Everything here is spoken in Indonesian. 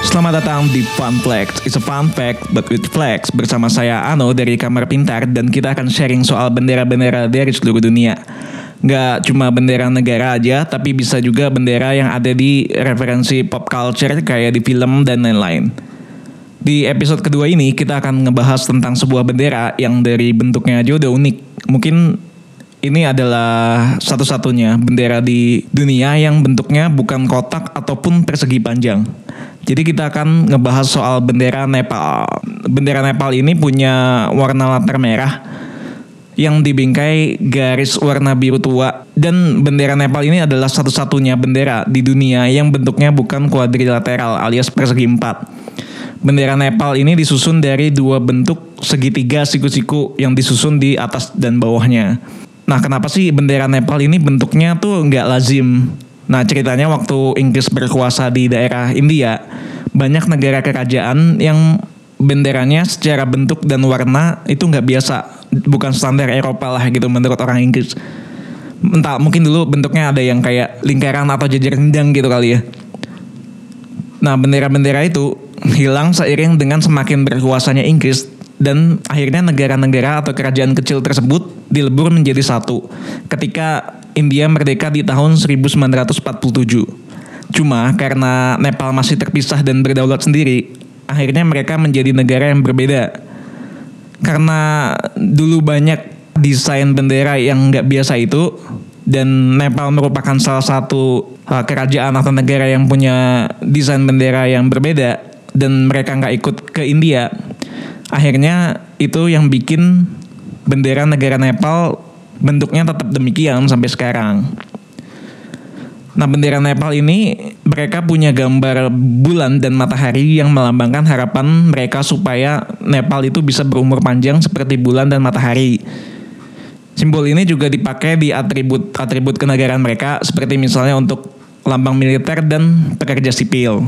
Selamat datang di Fun Flex. It's a fun fact but with flex bersama saya Ano dari Kamar Pintar dan kita akan sharing soal bendera-bendera dari seluruh dunia. Nggak cuma bendera negara aja, tapi bisa juga bendera yang ada di referensi pop culture kayak di film dan lain-lain. Di episode kedua ini kita akan ngebahas tentang sebuah bendera yang dari bentuknya aja udah unik. Mungkin ini adalah satu-satunya bendera di dunia yang bentuknya bukan kotak ataupun persegi panjang. Jadi kita akan ngebahas soal bendera Nepal. Bendera Nepal ini punya warna latar merah yang dibingkai garis warna biru tua dan bendera Nepal ini adalah satu-satunya bendera di dunia yang bentuknya bukan kuadrilateral alias persegi empat. Bendera Nepal ini disusun dari dua bentuk segitiga siku-siku yang disusun di atas dan bawahnya. Nah, kenapa sih bendera Nepal ini bentuknya tuh nggak lazim? Nah, ceritanya waktu Inggris berkuasa di daerah India, banyak negara kerajaan yang benderanya secara bentuk dan warna itu nggak biasa, bukan standar Eropa lah gitu menurut orang Inggris. Entah, mungkin dulu bentuknya ada yang kayak lingkaran atau jajar rendang gitu kali ya. Nah, bendera-bendera itu hilang seiring dengan semakin berkuasanya Inggris dan akhirnya negara-negara atau kerajaan kecil tersebut dilebur menjadi satu ketika India merdeka di tahun 1947. Cuma karena Nepal masih terpisah dan berdaulat sendiri, akhirnya mereka menjadi negara yang berbeda. Karena dulu banyak desain bendera yang nggak biasa itu, dan Nepal merupakan salah satu uh, kerajaan atau negara yang punya desain bendera yang berbeda, dan mereka nggak ikut ke India akhirnya itu yang bikin bendera negara Nepal bentuknya tetap demikian sampai sekarang. Nah bendera Nepal ini mereka punya gambar bulan dan matahari yang melambangkan harapan mereka supaya Nepal itu bisa berumur panjang seperti bulan dan matahari. Simbol ini juga dipakai di atribut-atribut kenegaraan mereka seperti misalnya untuk lambang militer dan pekerja sipil.